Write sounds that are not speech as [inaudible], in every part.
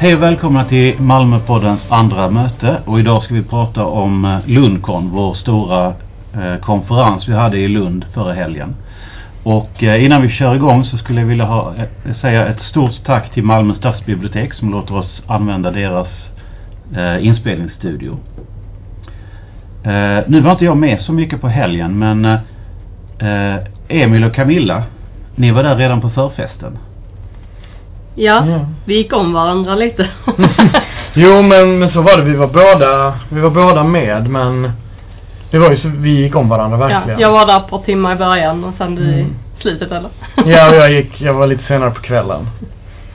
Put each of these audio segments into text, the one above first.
Hej och välkomna till Malmöpoddens andra möte och idag ska vi prata om eh, Lundcon, vår stora eh, konferens vi hade i Lund förra helgen. Och eh, innan vi kör igång så skulle jag vilja ha, eh, säga ett stort tack till Malmö stadsbibliotek som låter oss använda deras eh, inspelningsstudio. Eh, nu var inte jag med så mycket på helgen men eh, eh Emil och Camilla, ni var där redan på förfesten. Ja, Ja. vi gick om varandra lite. [laughs] Jo men, men så var det, vi var båda, vi var båda med men det var ju så, vi gick om varandra ja, verkligen. jag var där ett par timmar i början och sen du i Mm. slutet eller? Ja, och jag [laughs] gick, jag var lite senare på kvällen.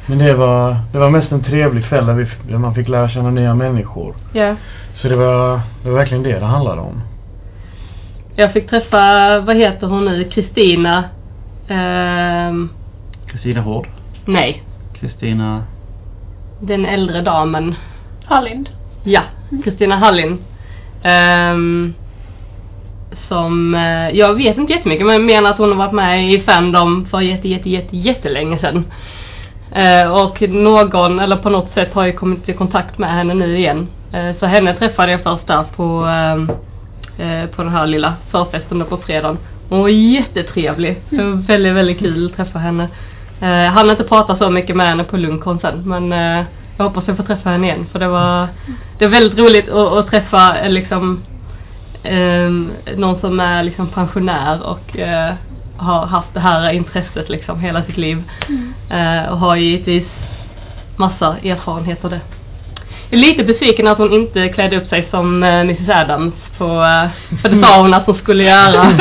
Men det var, det var mest en trevlig kväll där, vi, där man fick lära känna nya människor. Ja. Så det var, det var verkligen det det handlade om. Jag fick träffa, vad heter hon nu, Kristina? Ehm, Kristina Hård, nej, Kristina den äldre damen. Hallind. Ja, Kristina Hallin. Ehm, som, eh, jag vet inte jättemycket men jag menar att hon har varit med i Fandom för jätte, jätte, jätte, jättelänge sedan. Eh, och någon, eller på något sätt har jag kommit i kontakt med henne nu igen. Eh, så henne träffade jag först där på, eh, på den här lilla förfesten på fredagen. Hon var jättetrevlig. Det var väldigt, väldigt kul att träffa henne. Eh, jag hann inte prata så mycket med henne på Lundcon sen men eh, jag hoppas jag får träffa henne igen för det var, det var väldigt roligt att, att träffa eh, liksom ehm, någon som är liksom pensionär och eh, har haft det här intresset liksom hela sitt liv. Eh, och har givetvis massa erfarenhet av det. Lite besviken att hon inte klädde upp sig som eh, Mrs Adams på, eh, för det sa hon att hon skulle göra. [laughs]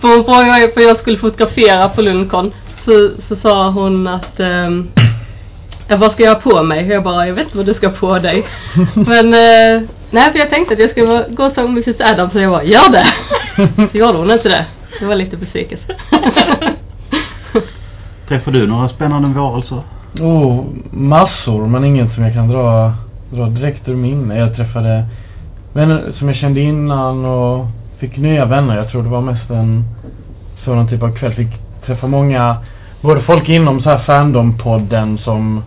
för hon frågade mig för jag skulle fotografera på Lundcon. Så, så sa hon att ja, vad ska jag ha på mig? Jag bara, jag vet inte vad du ska ha på dig. [laughs] Men eh, nej, för jag tänkte att jag skulle gå som Mrs Adams så jag bara, gör det! [laughs] Så gjorde hon inte det. Det var lite besvikelse. Träffade du några spännande varelser? Oh, massor men inget som jag kan dra, dra direkt ur minne. Jag träffade vänner som jag kände innan och fick nya vänner. Jag tror det var mest en sådan typ av kväll. Fick träffa många, både folk inom så här Fandom-podden som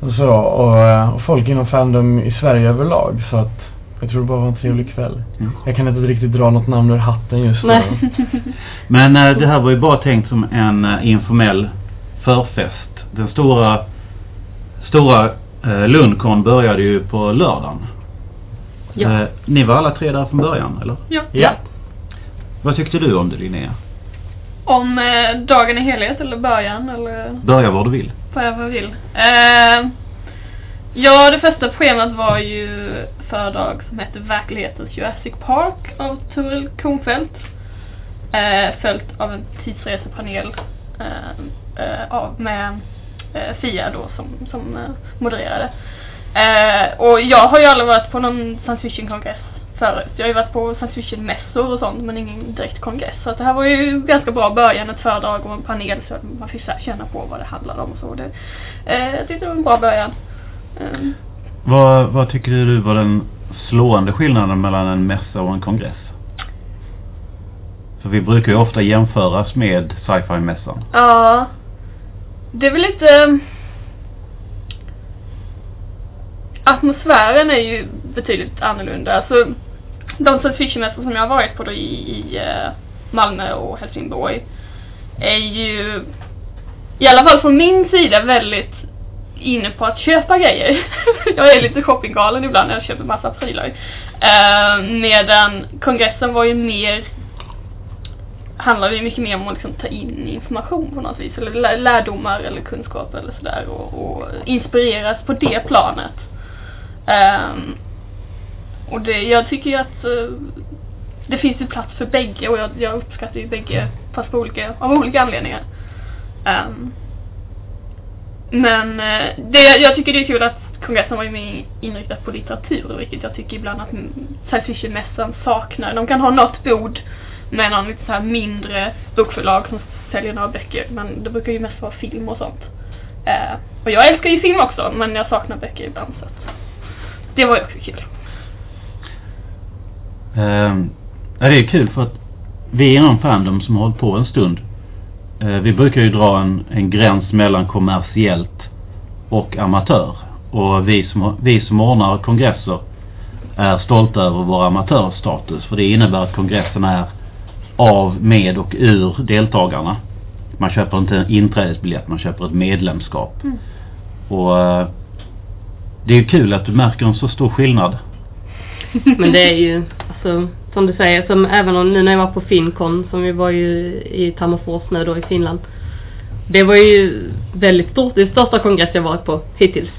och så och, och folk inom Fandom i Sverige överlag. Så att jag tror det bara var en trevlig kväll. Mm. Jag kan inte riktigt dra något namn ur hatten just nu. [laughs] Men eh, det här var ju bara tänkt som en eh, informell förfest. Den stora, stora eh, Lundcon började ju på lördagen. Ja. Eh, ni var alla tre där från början, eller? Ja. Ja. Vad tyckte du om det Linnea? Om eh, dagen i helhet eller början eller Börja var du vill. vad jag vill. Eh, ja, det första schemat var ju föredrag som hette Verklighetens Jurassic Park av Toril Kronfeldt. Eh, följt av en tidsresepanel eh, eh, av, med eh, Fia då som, som eh, modererade. Eh, och jag har ju aldrig varit på någon science fiction-kongress förut. Jag har ju varit på science fiction-mässor och sånt men ingen direkt kongress. Så det här var ju ganska bra början, ett föredrag och en panel så att man fick så känna på vad det handlade om och så. Det, eh, jag tyckte det var en bra början. Eh, Vad, vad tycker du var den slående skillnaden mellan en mässa och en kongress? För vi brukar ju ofta jämföras med sci-fi-mässan. Ja. Det är väl lite... Atmosfären är ju betydligt annorlunda. Alltså, de science fiction-mässor som jag har varit på då i, i eh, Malmö och Helsingborg är ju i alla fall från min sida väldigt inne på att köpa grejer. [laughs] jag är lite shoppinggalen ibland när jag köper massa prylar. Uh, medan kongressen var ju mer handlar det mycket mer om att liksom ta in information på något vis. Eller lärdomar eller kunskap eller sådär. Och, och inspireras på det planet. Um, och det, jag tycker ju att uh, det finns ju plats för bägge och jag, jag uppskattar ju bägge fast på olika, av olika anledningar. Um, men eh, det, jag tycker det är kul att kongressen var ju mer inriktad på litteratur vilket jag tycker ibland att science fiction-mässan saknar. De kan ha något bord med någon lite så här mindre bokförlag som säljer några böcker men det brukar ju mest vara film och sånt. Eh, och jag älskar ju film också men jag saknar böcker ibland så att det var ju också kul. Ehm, ja, det är kul för att vi inom Fandom som har hållit på en stund. Eh, vi brukar ju dra en, en gräns mellan kommersiellt och amatör. Och vi som, vi som ordnar kongresser är stolta över vår amatörstatus. För det innebär att kongressen är av, med och ur deltagarna. Man köper inte en inträdesbiljett, man köper ett medlemskap. Mm. Och eh, det är ju kul att du märker en så stor skillnad. [laughs] Men det är ju, alltså, som du säger, som även om nu när jag var på Fincon, som vi var ju i Tammerfors nu då i Finland. Det var ju väldigt stort, det största kongress jag varit på hittills.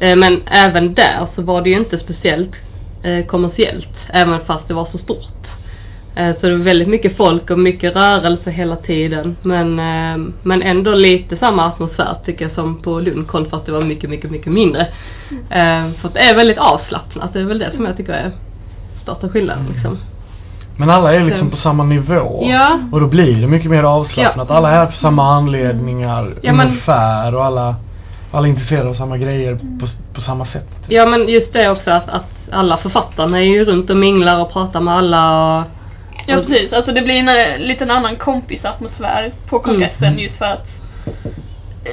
Eh, Men även där så var det ju inte speciellt eh, kommersiellt, även fast det var så stort. Eh, Så det var väldigt mycket folk och mycket rörelse hela tiden. Men, eh, men ändå lite samma atmosfär tycker jag som på Lundkon fast det var mycket, mycket, mycket mindre. Eh, För att det är väldigt avslappnat. Det är väl det som jag tycker är största skillnaden liksom. Men alla är liksom Så- på samma nivå. Ja. Och då blir det mycket mer avslappnat. Ja. Alla är här för samma anledningar Ja, men- ungefär och alla, alla är intresserade av samma grejer på, på samma sätt. typ. Ja men just det också att, att alla författarna är ju runt och minglar och pratar med alla och, Ja precis, alltså det blir en eh, liten annan kompisatmosfär på kongressen Mm. just för att eh,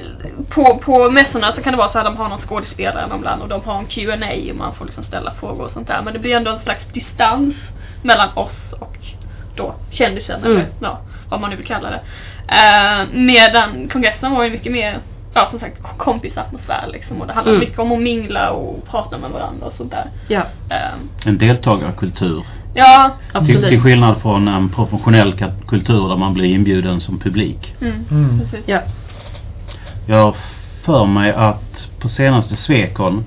på, på mässorna så kan det vara så att de har någon skådespelare ibland och de har en Q&A och man får liksom ställa frågor och sånt där. Men det blir ändå en slags distans mellan oss och då kändisen Mm. eller ja, vad man nu vill kalla det. Eh, medan kongressen var ju mycket mer, ja som sagt kompisatmosfär liksom och det handlar Mm. mycket om att mingla och prata med varandra och sånt där. ja, Eh, En deltagarkultur. Ja, Till, absolut. till skillnad från en professionell ka- kultur där man blir inbjuden som publik. mm, Mm. precis. Ja. Jag har för mig att på senaste Svekon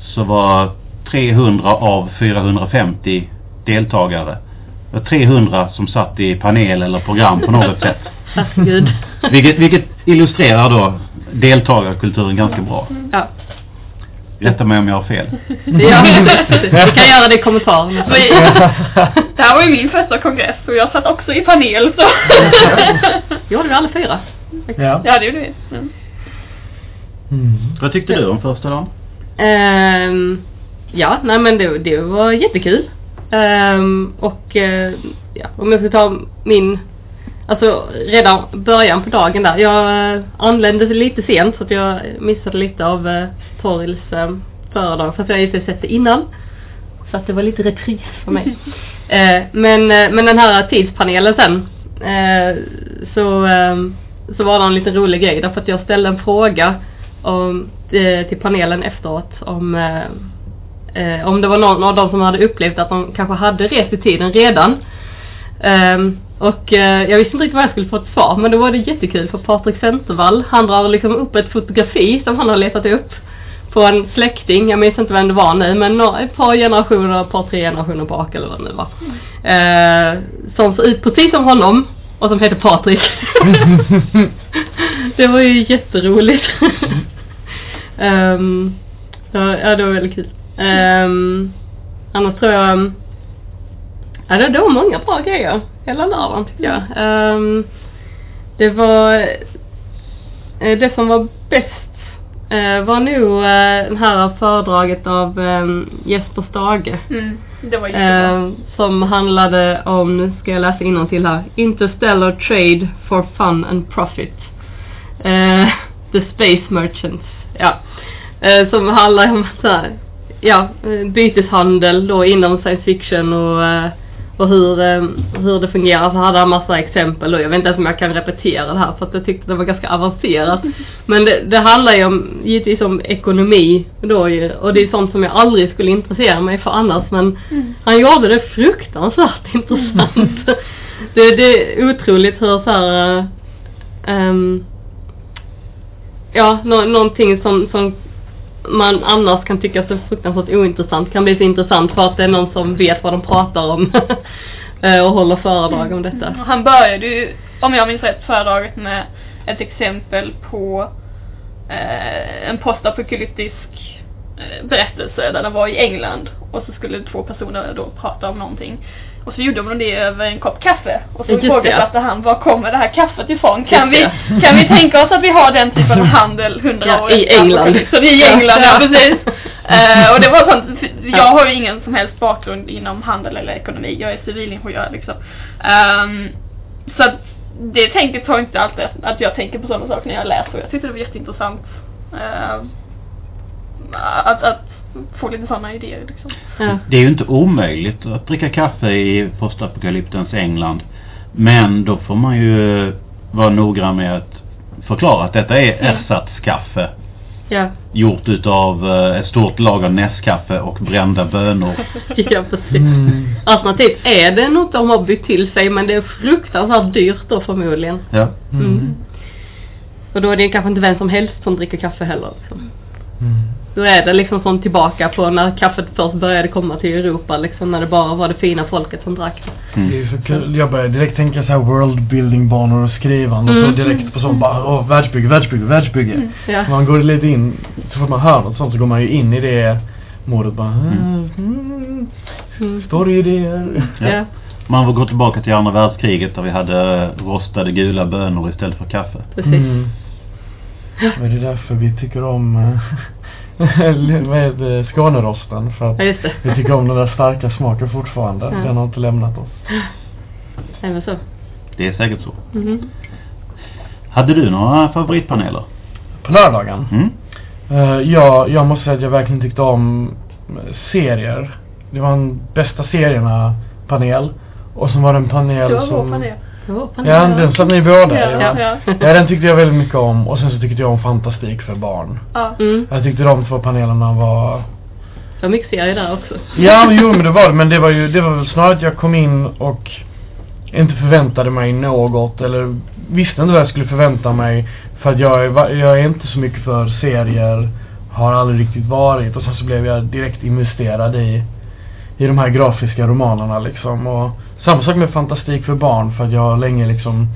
så var 300 av 450 deltagare. Det var 300 som satt i panel eller program på något sätt. [laughs] Herregud. Vilket, vilket illustrerar då deltagarkulturen ganska bra. ja. Rätta mig om jag har fel. [laughs] ja. Vi kan göra det i [laughs] i- Det här var ju min första kongress och jag satt också i panel så. [laughs] Gjorde vi alla fyra? Ja. ja det gjorde vi. Mm. Mm. Vad tyckte du om första dagen? Ehm, ja, nej men det, det var jättekul. Ehm, och eh, ja, om jag ska ta min, alltså redan början på dagen där. Jag eh, anlände lite sent så att jag missade lite av eh, Torils eh, föredrag. Fast jag har ju sett det innan. Så att det var lite repris för mig. [laughs] Eh, men, eh, men den här tidspanelen sen. Eh, så, så var det en liten rolig grej därför att jag ställde en fråga om, till panelen efteråt om om det var någon av dem som hade upplevt att de kanske hade rest i tiden redan. Ehm, och eh, jag visste inte riktigt vad jag skulle få ett svar men då var det jättekul för Patrik Centervall han drar liksom upp ett fotografi som han har letat upp på en släkting, jag minns inte vem det var nu men ett par generationer, ett par tre generationer bak eller vad det nu var. Eh, som såg ut precis som honom och som heter Patrik. [laughs] det var ju jätteroligt. [laughs] um, ja, det var väldigt kul. Um, annars tror jag Ja, det, var många bra grejer hela lördagen tycker jag. Ehm, det var eh, det som var bäst eh, var nog uh, det här föredraget av um, Jesper Stage. Mm, det var jättebra. Eh, som handlade om, nu ska jag läsa till här, Interstellar Trade for Fun and Profit. Eh, [laughs] the Space Merchants. Ja. Eh, som handlar om så här, ja, byteshandel då inom science fiction och, och hur, eh, hur det fungerar. Så hade han massa exempel och jag vet inte ens om jag kan repetera det här för att jag tyckte det var ganska avancerat. [laughs] Men det, det handlar ju om, givetvis om ekonomi då ju, och det är sånt som jag aldrig skulle intressera mig för annars men Mm. han gjorde det fruktansvärt [laughs] intressant. det, det är otroligt hur så här, ehm, ja, nå, någonting som, som man annars kan tycka så fruktansvärt ointressant kan bli så intressant för att det är någon som vet vad de pratar om [laughs] eh, och håller föredrag om detta. Mm. Han började ju, om jag minns rätt, föredraget med ett exempel på eh, en postapokalyptisk eh, berättelse där den var i England och så skulle två personer då prata om någonting. Och så gjorde de det över en kopp kaffe. Och så det. ifrågasatte han, var kommer det här kaffet ifrån? Kan vi, det. kan vi tänka oss att vi har den typen av handel hundra Ja, år i England. apokalypsen? I England, ja, Ja. precis. [laughs] Eh, och det var sånt, jag Ja. har ju ingen som helst bakgrund inom handel eller ekonomi. Jag är civilingenjör liksom. Ehm, så att det tänket har inte alltid att jag tänker på sådana saker när jag läser. Jag tyckte det var jätteintressant Eh, att, att få lite sådana idéer liksom. Ja. Det är ju inte omöjligt att dricka kaffe i postapokalyptens England. Men då får man ju vara noggrann med att förklara att detta är Mm. ersatskaffe. Ja. Gjort utav eh, ett stort lager Nescafé och brända bönor. [laughs] ja, precis. Mm. Alternativt är det något de har bytt till sig men det är fruktansvärt dyrt då förmodligen. Ja. Mm. Och då är det kanske inte vem som helst som dricker kaffe heller. Liksom. Mm. Då är det liksom som tillbaka på när kaffet först började komma till Europa liksom när det bara var det fina folket som drack det. Det Mm. är så kul. Jag började direkt tänka så här worldbuilding banor och skrivande och så Mm. direkt på sånt bara åh världsbygge, världsbygge, världsbygge. Ja. Man går lite in, så fort man hör något sånt så går man ju in i det modet bara mm. Mm. Mm. Storyidéer. Ja. Ja. Man får gå tillbaka till andra världskriget där vi hade rostade gula bönor istället för kaffe. Precis. Mm. Och det är därför vi tycker om eh, med eh, Skånerosten för att Ja vi tycker om den där starka smaken fortfarande. Ja. Den har inte lämnat oss. Även så. Det är säkert så. Mhm. Hade du några favoritpaneler? På lördagen? Mm? Uh, ja, jag måste säga att jag verkligen tyckte om eh, serier. Det var en bästa serierna panel. Och så var det en panel Det var som... vår panel. Ja, Ja, den satt ni båda Ja, ja. Ja, den tyckte jag väldigt mycket om. Och sen så tyckte jag om fantastik för barn. Ja. Mm. Jag tyckte de två panelerna var... Det var mycket serier där också. Ja, men jo men det var det. Men det var ju, det var väl snarare att jag kom in och inte förväntade mig något eller visste inte vad jag skulle förvänta mig. För att jag, är jag är inte så mycket för serier. Har aldrig riktigt varit. Och sen så blev jag direkt investerad i, i de här grafiska romanerna liksom. Och samma sak med fantastik för barn. För att jag länge liksom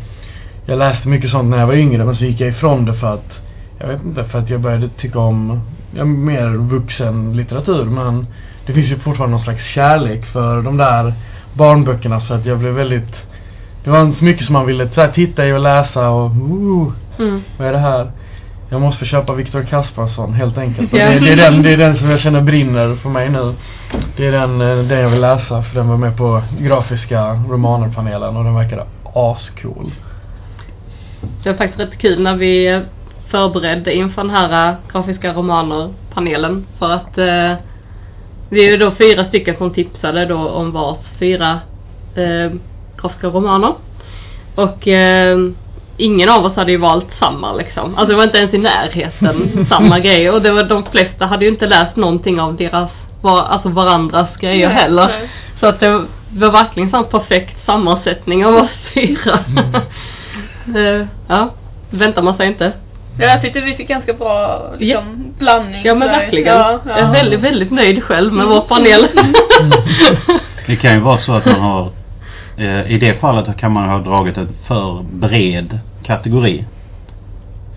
jag läste mycket sånt när jag var yngre men så gick jag ifrån det för att jag vet inte, för att jag började tycka om ja, mer vuxen litteratur men det finns ju fortfarande någon slags kärlek för de där barnböckerna så att jag blev väldigt det var inte så mycket som man ville så här, titta i och läsa och ooh, Mm. vad är det här? Jag måste köpa Viktor Kasparsson helt enkelt. Ja. Det, det, är den, det är den som jag känner brinner för mig nu. Det är den, eh, den jag vill läsa för den var med på grafiska romanerpanelen och den verkade ascool. Det var faktiskt rätt kul när vi förberedde inför den här äh, grafiska romaner-panelen. För att eh, vi är ju då fyra stycken som tipsade då om vars fyra eh, grafiska romaner. Och eh, ingen av oss hade ju valt samma liksom. Alltså det var inte ens i närheten [laughs] samma grej. Och det var, de flesta hade ju inte läst någonting av deras, var, alltså varandras grejer Nej, heller. nej. Så att det var verkligen sån perfekt sammansättning av oss fyra. [laughs] Eh, ja, väntar man sig inte. Ja, jag tyckte vi fick ganska bra liksom, blandning. Ja men verkligen. Ja, ja. Jag är väldigt, väldigt nöjd själv med vår panel. [laughs] Det kan ju vara så att man har I det fallet kan man ha dragit en för bred kategori.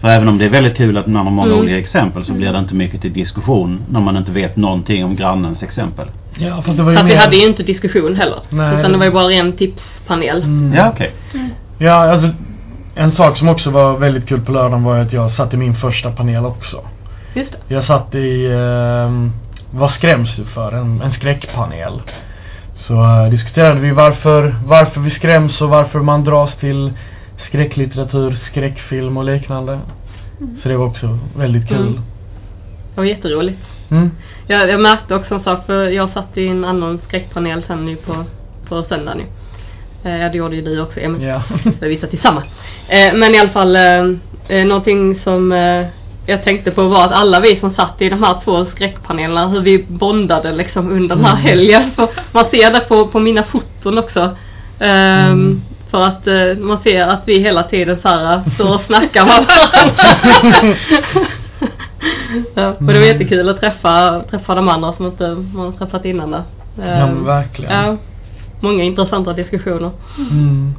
För även om det är väldigt kul att man har många Mm. olika exempel så blir det inte mycket till diskussion när man inte vet någonting om grannens exempel. Ja fast det var ju Fast vi mer... hade ju inte diskussion heller. Nej. Utan det var ju bara en tipspanel. Mm. Ja okej. Ja, alltså en sak som också var väldigt kul på lördagen var att jag satt i min första panel också. Just det. Jag satt i, ehm, vad skräms du för? En, en skräckpanel. Så eh, diskuterade vi varför, varför vi skräms och varför man dras till skräcklitteratur, skräckfilm och liknande. Så det var också väldigt kul. Mm. Det var jätteroligt. Mm. Jag, jag märkte också en sak för jag satt i en annan skräckpanel sen nu på, på söndagen ju. Eh, det gjorde ju du också Emil. Ja. [laughs] Vi satt tillsammans. Eh, men i alla fall eh, eh, någonting som eh, jag tänkte på var att alla vi som satt i de här två skräckpanelerna hur vi bondade liksom under den här Mm. helgen. För man ser det på, på mina foton också. Mm. För att eh, man ser att vi hela tiden så här står och snackar med varandra. [laughs] ja, och det var Mm. jättekul att träffa, träffa de andra som inte man träffat innan där. Ja Ehm, verkligen. Ja, många intressanta diskussioner. Mm.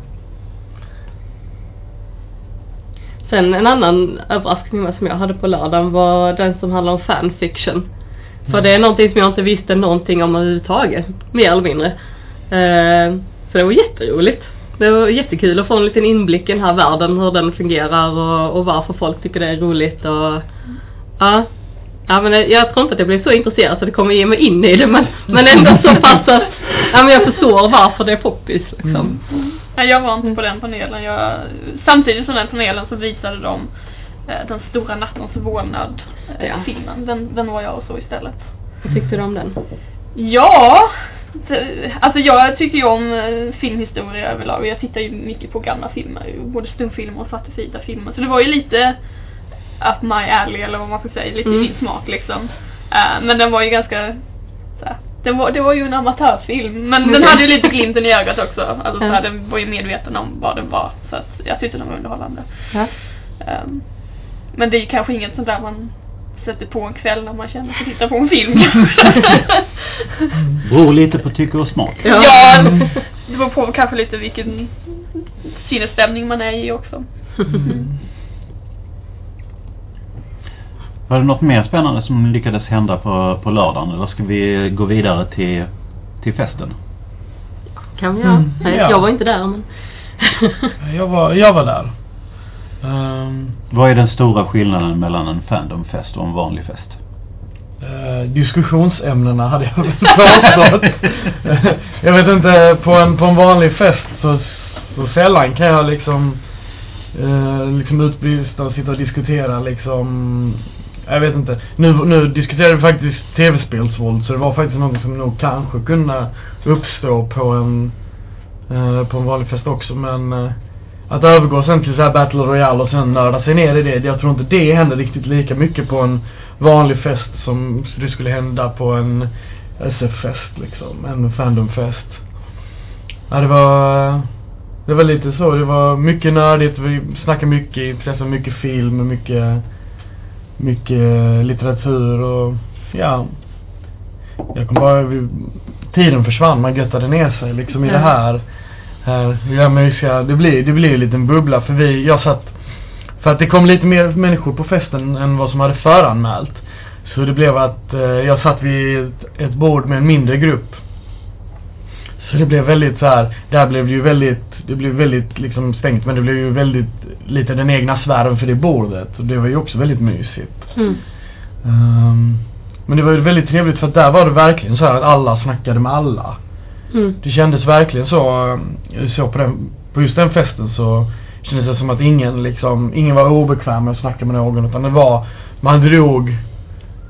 Sen en annan överraskning som jag hade på lördagen var den som handlar om fanfiction. För Mm. det är någonting som jag inte visste någonting om överhuvudtaget. Mer eller mindre. Eh, så det var jätteroligt. Det var jättekul att få en liten inblick i den här världen, hur den fungerar och, och varför folk tycker det är roligt och ja. Ja men jag tror inte att jag blev så intresserad så det kommer ge mig in i det men, men ändå så pass att ja, men jag förstår varför det är poppis liksom. Mm. Nej, jag var inte på den panelen. Jag, samtidigt som den panelen så visade de eh, Den stora nattens vålnad eh, Ja. filmen. Den, den var jag och så istället. Vad tyckte du om den? Ja, det, alltså jag tycker ju om eh, filmhistoria överlag. Jag tittar ju mycket på gamla filmer, både stumfilmer och svartvita filmer. Så det var ju lite up my alley eller vad man ska säga, lite Mm. i min smak liksom. Eh, men den var ju ganska såhär, den var, det var ju en amatörfilm men den Okej. hade ju lite glimten i ögat också. Alltså såhär, den var ju medveten om vad den var. Så att jag tyckte den var underhållande. Ja. Ehm, men det är ju kanske inget sånt där man sätter på en kväll när man känner sig titta på en film. [laughs] Beror lite på tycke och smak. Ja. Ja, det beror på kanske lite vilken sinnesstämning man är i också. Var det något mer spännande som lyckades hända på, på lördagen eller ska vi gå vidare till, till festen? Kan vi göra. Mm, Nej, ja. Jag var inte där men... [laughs] Jag var, jag var där. Ehm, Vad är den stora skillnaden mellan en fandomfest och en vanlig fest? Eh, diskussionsämnena hade jag väl [laughs] påstått. [laughs] jag vet inte, på en, på en vanlig fest så, så sällan kan jag liksom eh, liksom utbrista och sitta och diskutera liksom jag vet inte. Nu, nu diskuterade vi faktiskt tv-spelsvåld så det var faktiskt något som nog kanske kunde uppstå på en eh, på en vanlig fest också men eh, att övergå sen till så här Battle Royale och sen nörda sig ner i det. Jag tror inte det händer riktigt lika mycket på en vanlig fest som det skulle hända på en SF-fest liksom. En fandomfest. Ja, det var... Det var lite så. Det var mycket nördigt. Vi snackade mycket, träffade mycket film, mycket... Mycket litteratur och... Ja. Jag kom bara... Vi, tiden försvann. Man göttade ner sig liksom i Ja. det här. Här, ja, mysiga. Det blir, det blir en liten bubbla för vi, jag satt för att det kom lite mer människor på festen än vad som hade föranmält. Så det blev att eh, jag satt vid ett, ett bord med en mindre grupp. Så det blev väldigt så här. där blev det ju väldigt, det blev väldigt liksom stängt men det blev ju väldigt lite den egna sfären för det bordet. Och det var ju också väldigt mysigt. Mm. Ehm, men det var ju väldigt trevligt för att där var det verkligen så här att alla snackade med alla. Mm. Det kändes verkligen så, eh, så på, den, på just den festen så kändes det som att ingen liksom, ingen var obekväm med att snacka med någon utan det var, man drog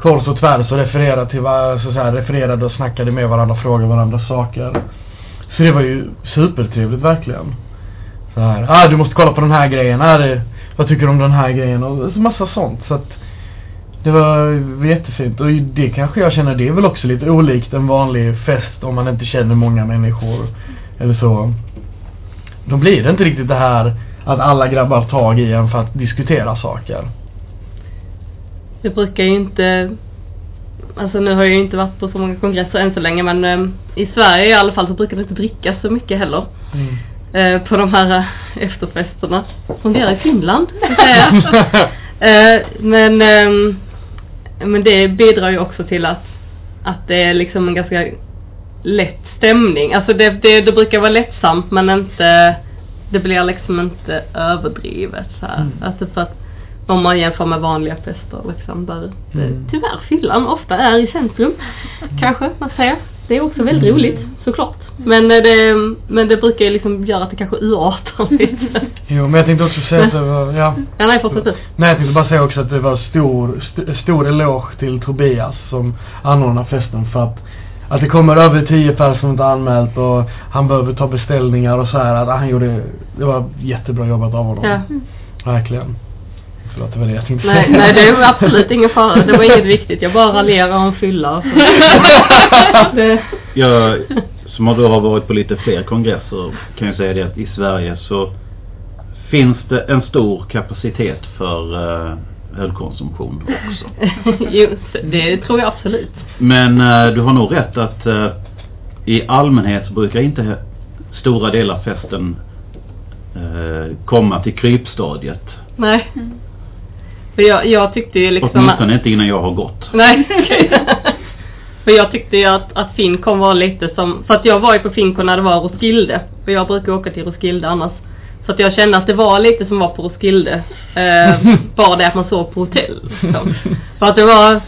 kors och tvärs och refererade till så, så här, refererade och snackade med varandra, frågade varandra saker. Så det var ju supertrevligt verkligen. Så här, ah du måste kolla på den här grejen, ah, det, vad tycker du om den här grejen och så massa sånt så att det var jättefint och det kanske jag känner, det är väl också lite olikt en vanlig fest om man inte känner många människor eller så. Då blir det inte riktigt det här att alla grabbar tag i en för att diskutera saker. Det brukar ju inte Alltså nu har jag ju inte varit på så många kongresser än så länge men eh, i Sverige i alla fall så brukar det inte drickas så mycket heller. Mm. Eh, på de här eh, efterfesterna. Fungerar i Finland, så att säga. [laughs] Eh, men, ehm, men det bidrar ju också till att, att det är liksom en ganska lätt stämning. Alltså det, det, det brukar vara lättsamt men inte, det blir liksom inte överdrivet så här. Mm. Alltså för att om man jämför med vanliga fester liksom där det, Mm. tyvärr fyllan ofta är i centrum. Kanske man säger. Det är också väldigt Mm. roligt såklart. Men eh, det, men det brukar ju liksom göra att det kanske urartar [laughs] lite. Jo men jag tänkte också säga att det var, ja. Ja, nej, fortsätt du. Nej jag tänkte bara säga också att det var stor, st stor eloge till Tobias som anordnar festen för att att det kommer över tio personer som inte anmält och han behöver ta beställningar och så här. Att han gjorde, det var jättebra jobbat av honom. Ja. Verkligen. Förlåt, det var det jag tänkte Nej, säga. nej, det är absolut ingen fara. Det var inget viktigt. Jag bara raljerar om fylla. [laughs] Jag, som då har varit på lite fler kongresser kan jag säga det att i Sverige så finns det en stor kapacitet för uh, ölkonsumtion också. [laughs] jo, det tror jag absolut. Men eh, du har nog rätt att eh, i allmänhet så brukar inte stora delar av festen eh, komma till krypstadiet. Nej. För jag, jag tyckte ju liksom... Åtminstone inte innan jag har gått. Nej, okej. [laughs] För jag tyckte ju att, att Fincon var lite som, för att jag var ju på Fincon när det var Roskilde. För jag brukar åka till Roskilde annars. Så att jag kände att det var lite som var på Roskilde. Eh, [laughs] bara det att man sov på hotell. Liksom. För att det var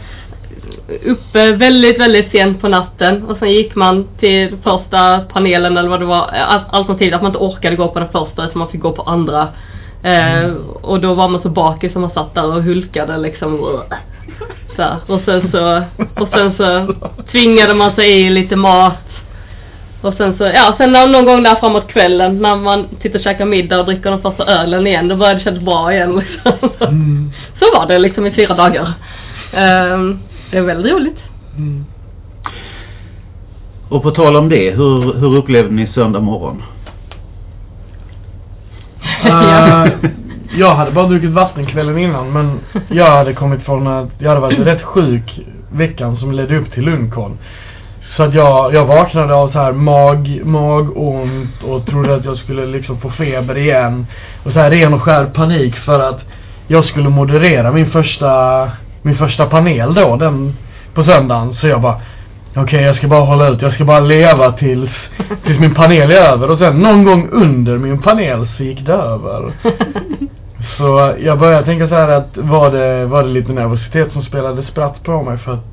uppe väldigt, väldigt sent på natten. Och sen gick man till första panelen eller vad det var. Al- Alternativt att man inte orkade gå på den första så man fick gå på andra. Eh, och då var man så bakis som man satt där och hulkade liksom. Så här. och sen så, och sen så tvingade man sig i lite mat. Och sen så, ja sen någon gång där framåt kvällen när man sitter och käkar middag och dricker den första ölen igen, då började det kännas bra igen liksom. Mm. Så var det liksom i fyra dagar. Ehm, det är väldigt roligt. Mm. Och på tal om det, hur, hur upplevde ni söndag morgon? Uh, jag hade bara druckit vatten kvällen innan men jag hade kommit från att jag hade varit rätt sjuk veckan som ledde upp till Lundkon. Så att jag, jag vaknade av så här mag, magont och trodde att jag skulle liksom få feber igen. Och så här ren och skär panik för att jag skulle moderera min första, min första panel då, den på söndagen. Så jag bara, okej jag ska bara hålla ut, jag ska bara leva tills, tills min panel är över. Och sen någon gång under min panel så gick det över. [laughs] Så jag började tänka så här att var det, var det lite nervositet som spelade spratt på mig för att,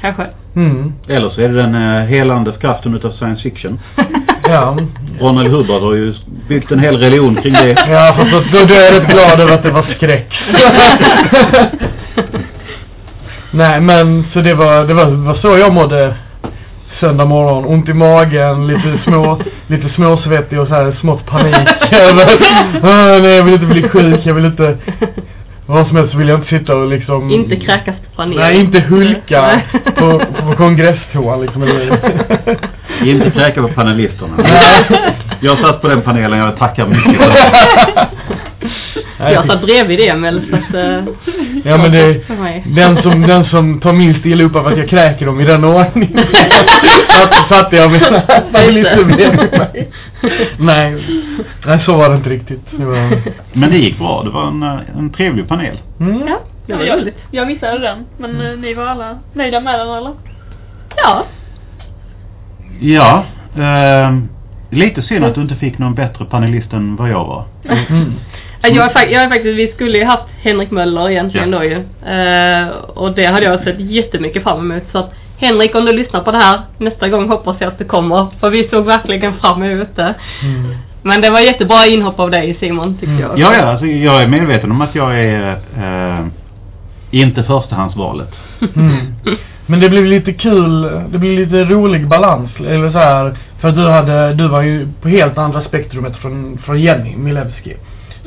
Kanske. mm, Eller så är det den eh, helande kraften utav science fiction. [laughs] ja. Ronald Hubbard har ju byggt en hel religion kring det. Ja, fast då, då är jag rätt glad över att det var skräck. [laughs] Nej, men så det var, det var, var så jag mådde söndag morgon. Ont i magen, lite små, [laughs] lite småsvettig och så här smått panik [laughs] över, "Åh, nej jag vill inte bli sjuk, jag vill inte, vad som helst så vill jag inte sitta och liksom Inte kräkas på panelen. Nej, inte hulka på, på kongresstoan liksom. Inte kräka på panelisterna. [laughs] Jag satt på den panelen, jag tackar mycket för det. Jag satt bredvid Emil så att... eh, Ja men det, den som, den som tar minst illa upp av att jag kräker dem i den ordningen. Satte jag mina panelister bredvid mig. Nej, nej så var det inte riktigt. Det var, Men det gick bra. Det var en, eh, en trevlig panel. mm. Ja, det var jag, roligt. jag missade den, men eh, ni var alla nöjda med den eller? Ja. Ja. Eh, lite synd att du inte fick någon bättre panelist än vad jag var. Mm. Ja, Jag är, jag är faktiskt, vi skulle ju haft Henrik Möller egentligen Ja. då ju. Eh, och det hade jag sett jättemycket fram emot. Så att Henrik om du lyssnar på det här, nästa gång hoppas jag att det kommer. För vi såg verkligen fram emot det. Mm. Men det var jättebra inhopp av dig Simon tyckte Mm. jag. Ja, ja. Alltså, jag är medveten om att jag är eh, inte förstahandsvalet. Mm. Men det blev lite kul, det blev lite rolig balans, eller så här, för du hade, du var ju på helt andra spektrumet från, från Jenny Milewski.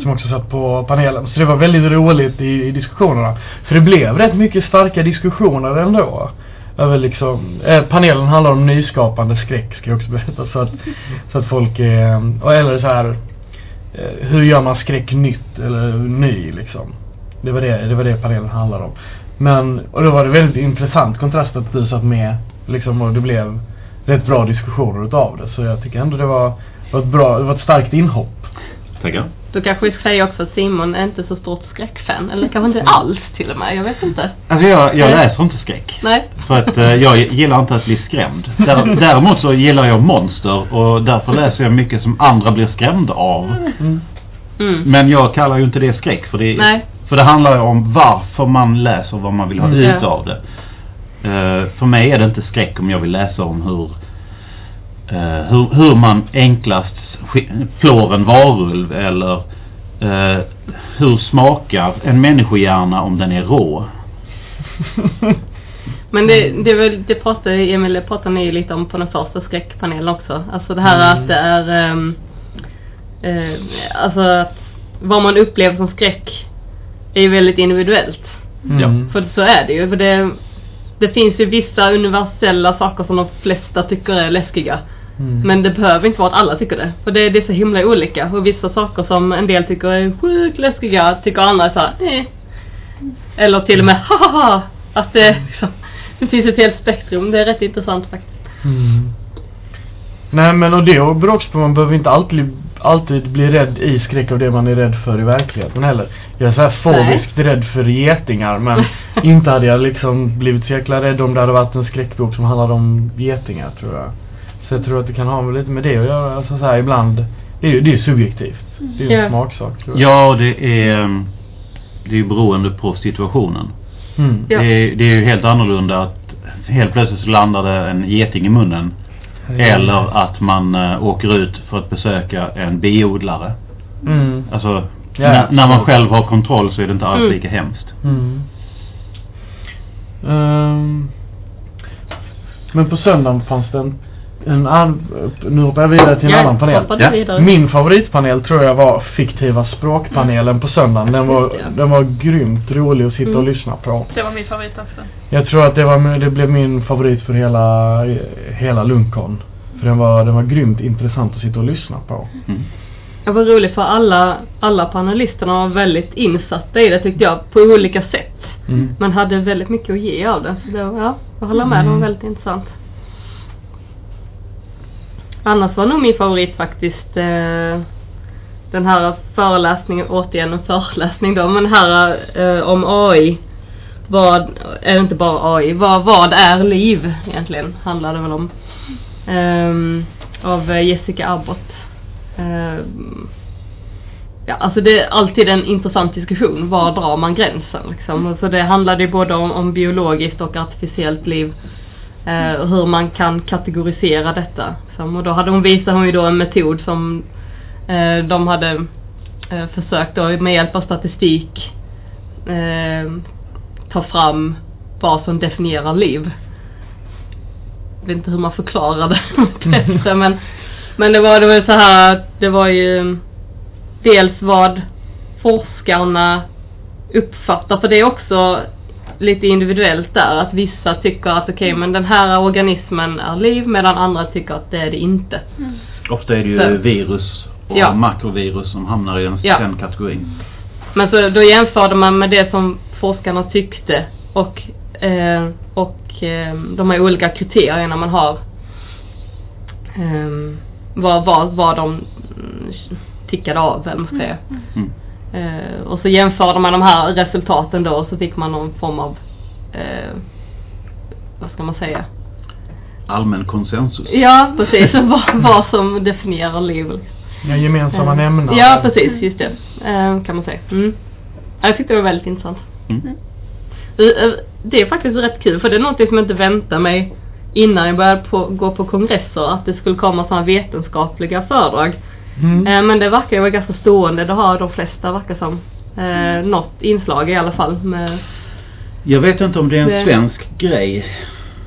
Som också satt på panelen. Så det var väldigt roligt i, i diskussionerna. För det blev rätt mycket starka diskussioner ändå. Över liksom, eh, panelen handlar om nyskapande skräck ska jag också berätta. Så att, så att folk är, eh, eller så här, eh, hur gör man skräck nytt eller ny liksom. Det var det, det var det panelen handlade om. Men, och då var det väldigt intressant kontrast att du satt med liksom och det blev rätt bra diskussioner utav det. Så jag tycker ändå det var, var ett bra, det var ett starkt inhopp. Tackar. Då kanske vi ska säga också att Simon är inte så stort skräckfan. Eller kanske inte alls till och med. Jag vet inte. Alltså jag, jag läser inte skräck. Nej. För att eh, jag gillar inte att bli skrämd. Där, däremot så gillar jag monster och därför läser jag mycket som andra blir skrämda av. Mm. Mm. Men jag kallar ju inte det skräck för det, Nej. för det handlar ju om varför man läser vad man vill ha Mm. ut av det. Eh, för mig är det inte skräck om jag vill läsa om hur, eh, hur, hur man enklast sk- flår en varulv eller eh, hur smakar en människohjärna om den är rå. [laughs] Men det, det, är väl, det pratade Emil, det pratade ni lite om på den första skräckpanelen också. Alltså det här Mm. att det är ehm, eh, Alltså att vad man upplever som skräck är ju väldigt individuellt. Mm. För så är det ju. För det, det finns ju vissa universella saker som de flesta tycker är läskiga. Mm. Men det behöver inte vara att alla tycker det. För det, det är så himla olika. Och vissa saker som en del tycker är sjukt läskiga tycker andra är såhär, nej. Eller till och med haha. Att det, liksom, [laughs] det finns ett helt spektrum. Det är rätt intressant faktiskt. Mm. Nej men och det beror också på man behöver inte alltid, alltid bli rädd i skräck av det man är rädd för i verkligheten heller. Jag är så här fobiskt rädd för getingar men [laughs] inte hade jag liksom blivit så jäkla rädd om det hade varit en skräckbok som handlade om getingar tror jag. Så jag tror att det kan ha lite med det att göra. Alltså så här ibland, det är ju det är subjektivt. Det är ju en Ja. smaksak tror jag. Ja, det är, det är ju beroende på situationen. Mm. Ja. Det, är, det är ju helt annorlunda att helt plötsligt så landar det en geting i munnen. Eller att man uh, åker ut för att besöka en biodlare. Mm. Alltså Ja, när, när man själv har kontroll så är det inte alls Mm. lika hemskt. Mm. Ehm, men på söndagen fanns det en, en an, nu hoppar jag vidare till en Ja, annan panel. Ja. Min favoritpanel tror jag var fiktiva språkpanelen på söndagen. Den var, Ja. den var grymt rolig att sitta och Mm. lyssna på. Det var min favorit också. Jag tror att det, var, det blev min favorit för hela, hela Lunkon. För den var, den var grymt intressant att sitta och lyssna på. Mm. Det var roligt för alla, alla panelisterna var väldigt insatta i det tyckte jag, på olika sätt. Mm. Men hade väldigt mycket att ge av det. Så det var, ja, jag håller med, det var väldigt intressant. Annars var nog min favorit faktiskt eh, den här föreläsningen, återigen en föreläsning då, men här eh, om AI. Vad, är inte bara AI, vad, vad är liv egentligen? Handlar det väl om. Ehm, av eh, Jessica Abbott. Ehm, Ja, alltså det är alltid en intressant diskussion. Var drar man gränsen liksom? Så det handlade ju både om, om biologiskt och artificiellt liv. Eh, och hur man kan kategorisera detta. Liksom. Och då hade hon visade hon ju då en metod som eh, de hade eh, försökt då med hjälp av statistik eh, ta fram vad som definierar liv. Jag vet inte hur man förklarar det [laughs] bättre men, men det var, det var så här att det var ju dels vad forskarna uppfattar, för det är också lite individuellt där, att vissa tycker att okej men den här organismen är liv medan andra tycker att det är det inte. Ofta är det ju Så- virus och Ja. makrovirus som hamnar i den, Ja. den kategorin. Men så då jämförde man med det som forskarna tyckte och, eh, och eh, de här olika kriterierna man har. Eh, vad, vad, vad de mm, tickade av, eller vad man ska säga. Mm. Eh, och så jämförde man de här resultaten då och så fick man någon form av, eh, vad ska man säga? Allmän konsensus. Ja, precis. [laughs] vad, vad som definierar liv. Ja, gemensamma Eh, nämnare. Ja, precis. Just det. Eh, kan man säga. Mm. Ja, Jag tyckte det var väldigt intressant. Mm. Eh, eh, Det är faktiskt rätt kul för det är någonting som jag inte väntade mig innan jag började på, gå på kongresser att det skulle komma sådana vetenskapliga föredrag. Mm. Eh, Men det verkar ju vara ganska stående. Det har de flesta verkar som. Eh, något inslag i alla fall. Med, Jag vet inte om det är en Det- svensk grej.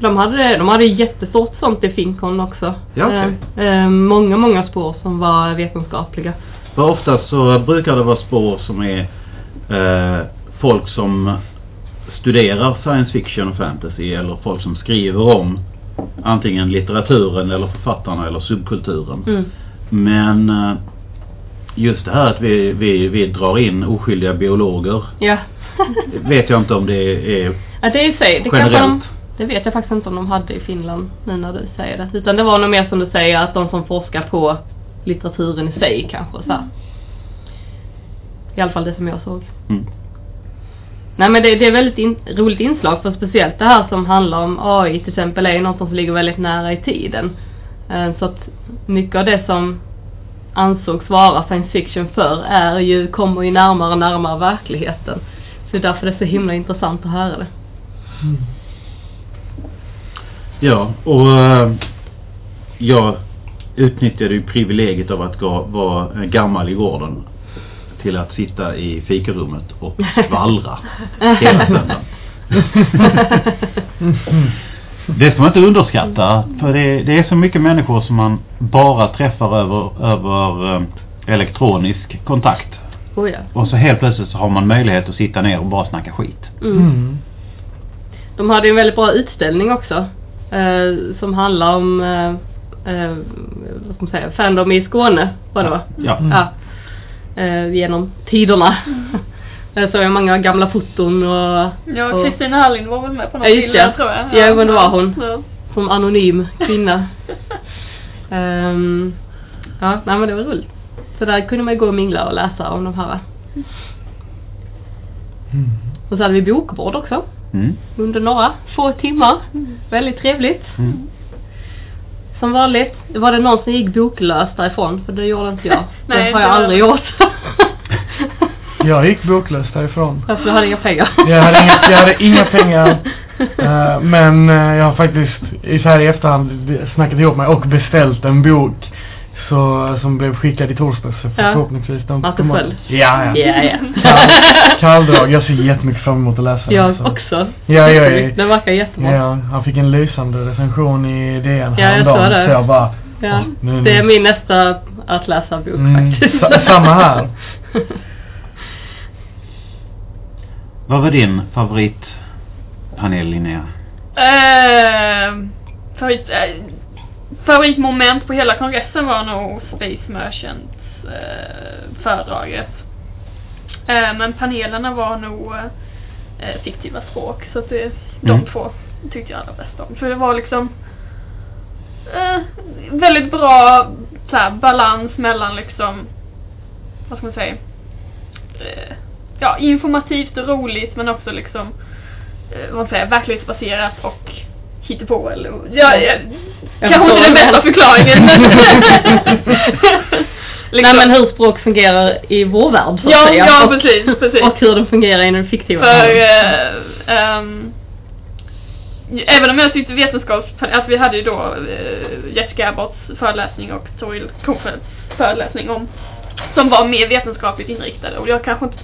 de hade de hade jättestort sånt i Fincon också. Ja, okej. Eh, eh, många, många spår som var vetenskapliga. För oftast så brukar det vara spår som är eh, folk som studerar science fiction och fantasy eller folk som skriver om antingen litteraturen eller författarna eller subkulturen. Mm. Men eh, just det här att vi, vi, vi drar in oskyldiga biologer Ja. [laughs] vet jag inte om det är ja, det är sig. Det, kanske de, generellt. det vet jag faktiskt inte om de hade i Finland nu när du säger det. Utan det var nog mer som du säger att de som forskar på litteraturen i sig kanske så här. I alla fall det som jag såg. Mm. Nej men det, det är väldigt in, roligt inslag för speciellt det här som handlar om AI till exempel är ju något som ligger väldigt nära i tiden. Eh, Så att mycket av det som ansågs vara science fiction förr är ju, kommer ju närmare och närmare verkligheten. Så det är därför det är så himla intressant att höra det. Mm. Ja, och eh, jag utnyttjade ju privilegiet av att gå, vara gammal i gården till att sitta i fikarummet och [laughs] skvallra hela söndagen. [laughs] Det ska man inte underskatta. För det, det är så mycket människor som man bara träffar över, över eh, elektronisk kontakt. oh ja. Och så helt plötsligt så har man möjlighet att sitta ner och bara snacka skit. Mm. Mm. De hade ju en väldigt bra utställning också. Eh, som handlar om, eh, eh, vad ska man säga, Fandom i Skåne var det va? Ja. Mm. Ja. Eh, genom tiderna. Jag såg ju många gamla foton och... Ja, Kristina Hallin var väl med på någon bild tror jag. Ja, men det var hon. Ja. som anonym kvinna. [laughs] Ehm, ja, nej men det var roligt. Så där kunde man ju gå och mingla och läsa om de här. Mm. Och så hade vi bokbord också. Mm. Under några få timmar. Väldigt trevligt. Mm. Som vanligt. Var det någon som gick boklös därifrån? För det gjorde inte jag. [laughs] Nej, det har jag aldrig gjort. [laughs] Jag gick boklös därifrån. Varför du hade inga pengar? Jag hade inga, jag hade inga pengar. [laughs] eh, men eh, jag har faktiskt i så här i efterhand snackat ihop mig och beställt en bok Så, som blev skickad i torsdags. Så Ja. förhoppningsvis den Marcus kommer- Sköld. Ja, ja. Ja, ja. Kall- Kalldrag. Jag ser jättemycket fram emot att läsa den, Jag så. också. Ja, jag är- Den verkar jättebra. Ja, han fick en lysande recension i DN Ja, jag häromdagen. såg det. Så jag bara, Ja, nu- det är min nästa att läsa bok Mm, faktiskt. sa- samma här. [laughs] Vad var din favoritpanel Linnea? Eh, favorit, eh, favoritmoment på hela kongressen var nog Space Merchants eh, föredraget. Eh, men panelerna var nog eh, fiktiva språk. Så att det, de Mm. två tyckte jag allra bäst om. För det var liksom väldigt bra så här, balans mellan liksom, vad ska man säga, ja informativt och roligt men också liksom eh, vad säger, verklighetsbaserat och hittepå eller ja, ja, Jag kanske inte den bästa förklaringen [laughs] [laughs] men Nej men hur språk fungerar i vår värld så att Ja, säga. ja, och, precis, precis. Och hur den fungerar i den fiktiva För världen. eh, ehm, även om jag tyckte vetenskaps... Att vi hade ju då uh, Jessica Abbotts föreläsning och Toril Kofels föreläsning om som var mer vetenskapligt inriktade och jag kanske inte...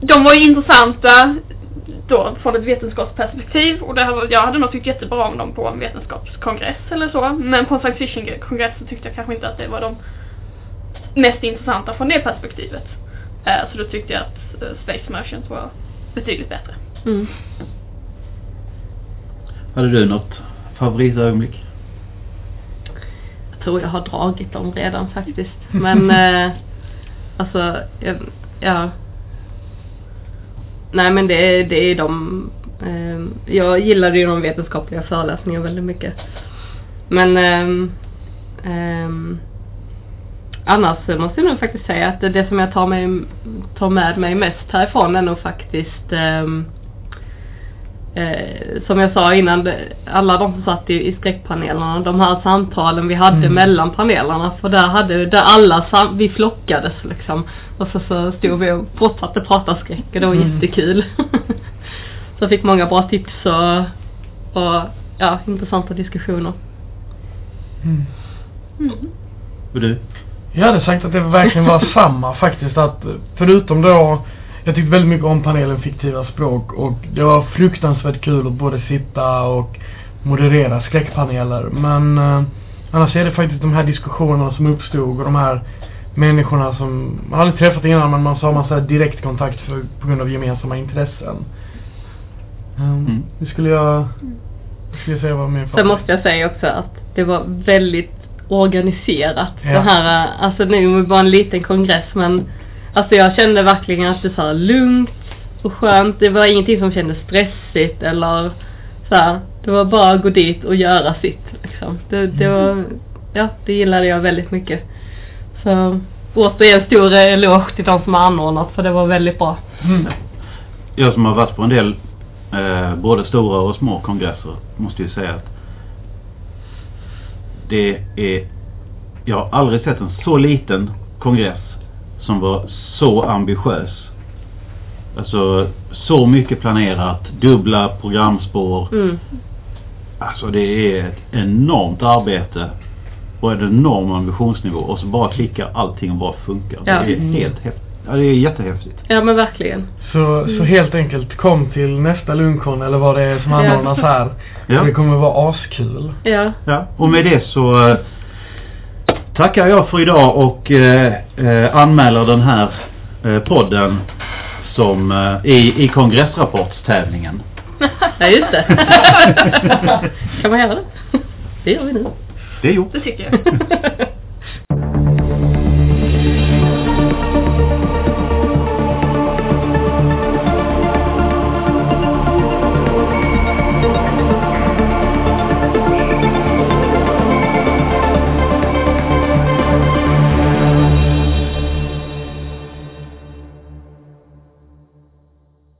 De var ju intressanta då från ett vetenskapsperspektiv och det här var, jag hade nog tyckt jättebra om dem på en vetenskapskongress eller så men på en science fiction-kongress så tyckte jag kanske inte att det var de mest intressanta från det perspektivet. Eh, så då tyckte jag att eh, Space Merchants var betydligt bättre. Mm. Hade du något favoritögonblick? Jag tror jag har dragit dem redan faktiskt. Men eh, alltså, ja. Nej men det, är- det är de, eh, jag gillade ju de vetenskapliga föreläsningarna väldigt mycket. Men eh, annars måste jag nog faktiskt säga att det, det som jag tar, mig, tar med mig mest härifrån är nog faktiskt ehm, eh, som jag sa innan, alla de som satt i, i skräckpanelerna, de här samtalen vi hade Mm. mellan panelerna, för där hade, där alla sam, vi flockades liksom. Och så, så stod vi och fortsatte prata skräck och det var Mm. jättekul. [laughs] så fick många bra tips och, och ja, intressanta diskussioner. Mm. Mm. Och du? Jag hade sagt att det verkligen var samma faktiskt att förutom då jag tyckte väldigt mycket om panelen fiktiva språk och det var fruktansvärt kul att både sitta och moderera skräckpaneler men eh, annars är det faktiskt de här diskussionerna som uppstod och de här människorna som man aldrig träffat innan men man sa man så här direktkontakt för, på grund av gemensamma intressen. Um, Mm. Det skulle jag, skulle jag säga var min Sen favorit. måste jag säga också att det var väldigt organiserat. Ja. Det här, äh, alltså nu var det bara en liten kongress men Alltså jag kände verkligen att det var lugnt och skönt. Det var ingenting som kändes stressigt eller så här. Det var bara att gå dit och göra sitt liksom. Det, det var, ja det gillade jag väldigt mycket. Så återigen stor eloge till de som har anordnat för det var väldigt bra. Mm. Jag som har varit på en del eh, både stora och små kongresser måste ju säga att det är jag har aldrig sett en så liten kongress som var så ambitiös. Alltså så mycket planerat, dubbla programspår. Mm. Alltså det är ett enormt arbete och en enorm ambitionsnivå och så bara klickar allting och bara funkar. Ja. Det är Mm. helt häftigt. Ja, det är jättehäftigt. Ja men verkligen. Så, så helt enkelt kom till nästa Lundkon eller vad det är som Ja. anordnas här. Ja. Det kommer vara askul. Ja. Ja, och med det så eh, tackar jag för idag och eh, eh, anmäler den här eh, podden som eh, i, i kongressrapportstävlingen. [laughs] Ja just det. [laughs] kan man göra det? Det gör vi nu. Det är gjort. Det tycker jag. [laughs]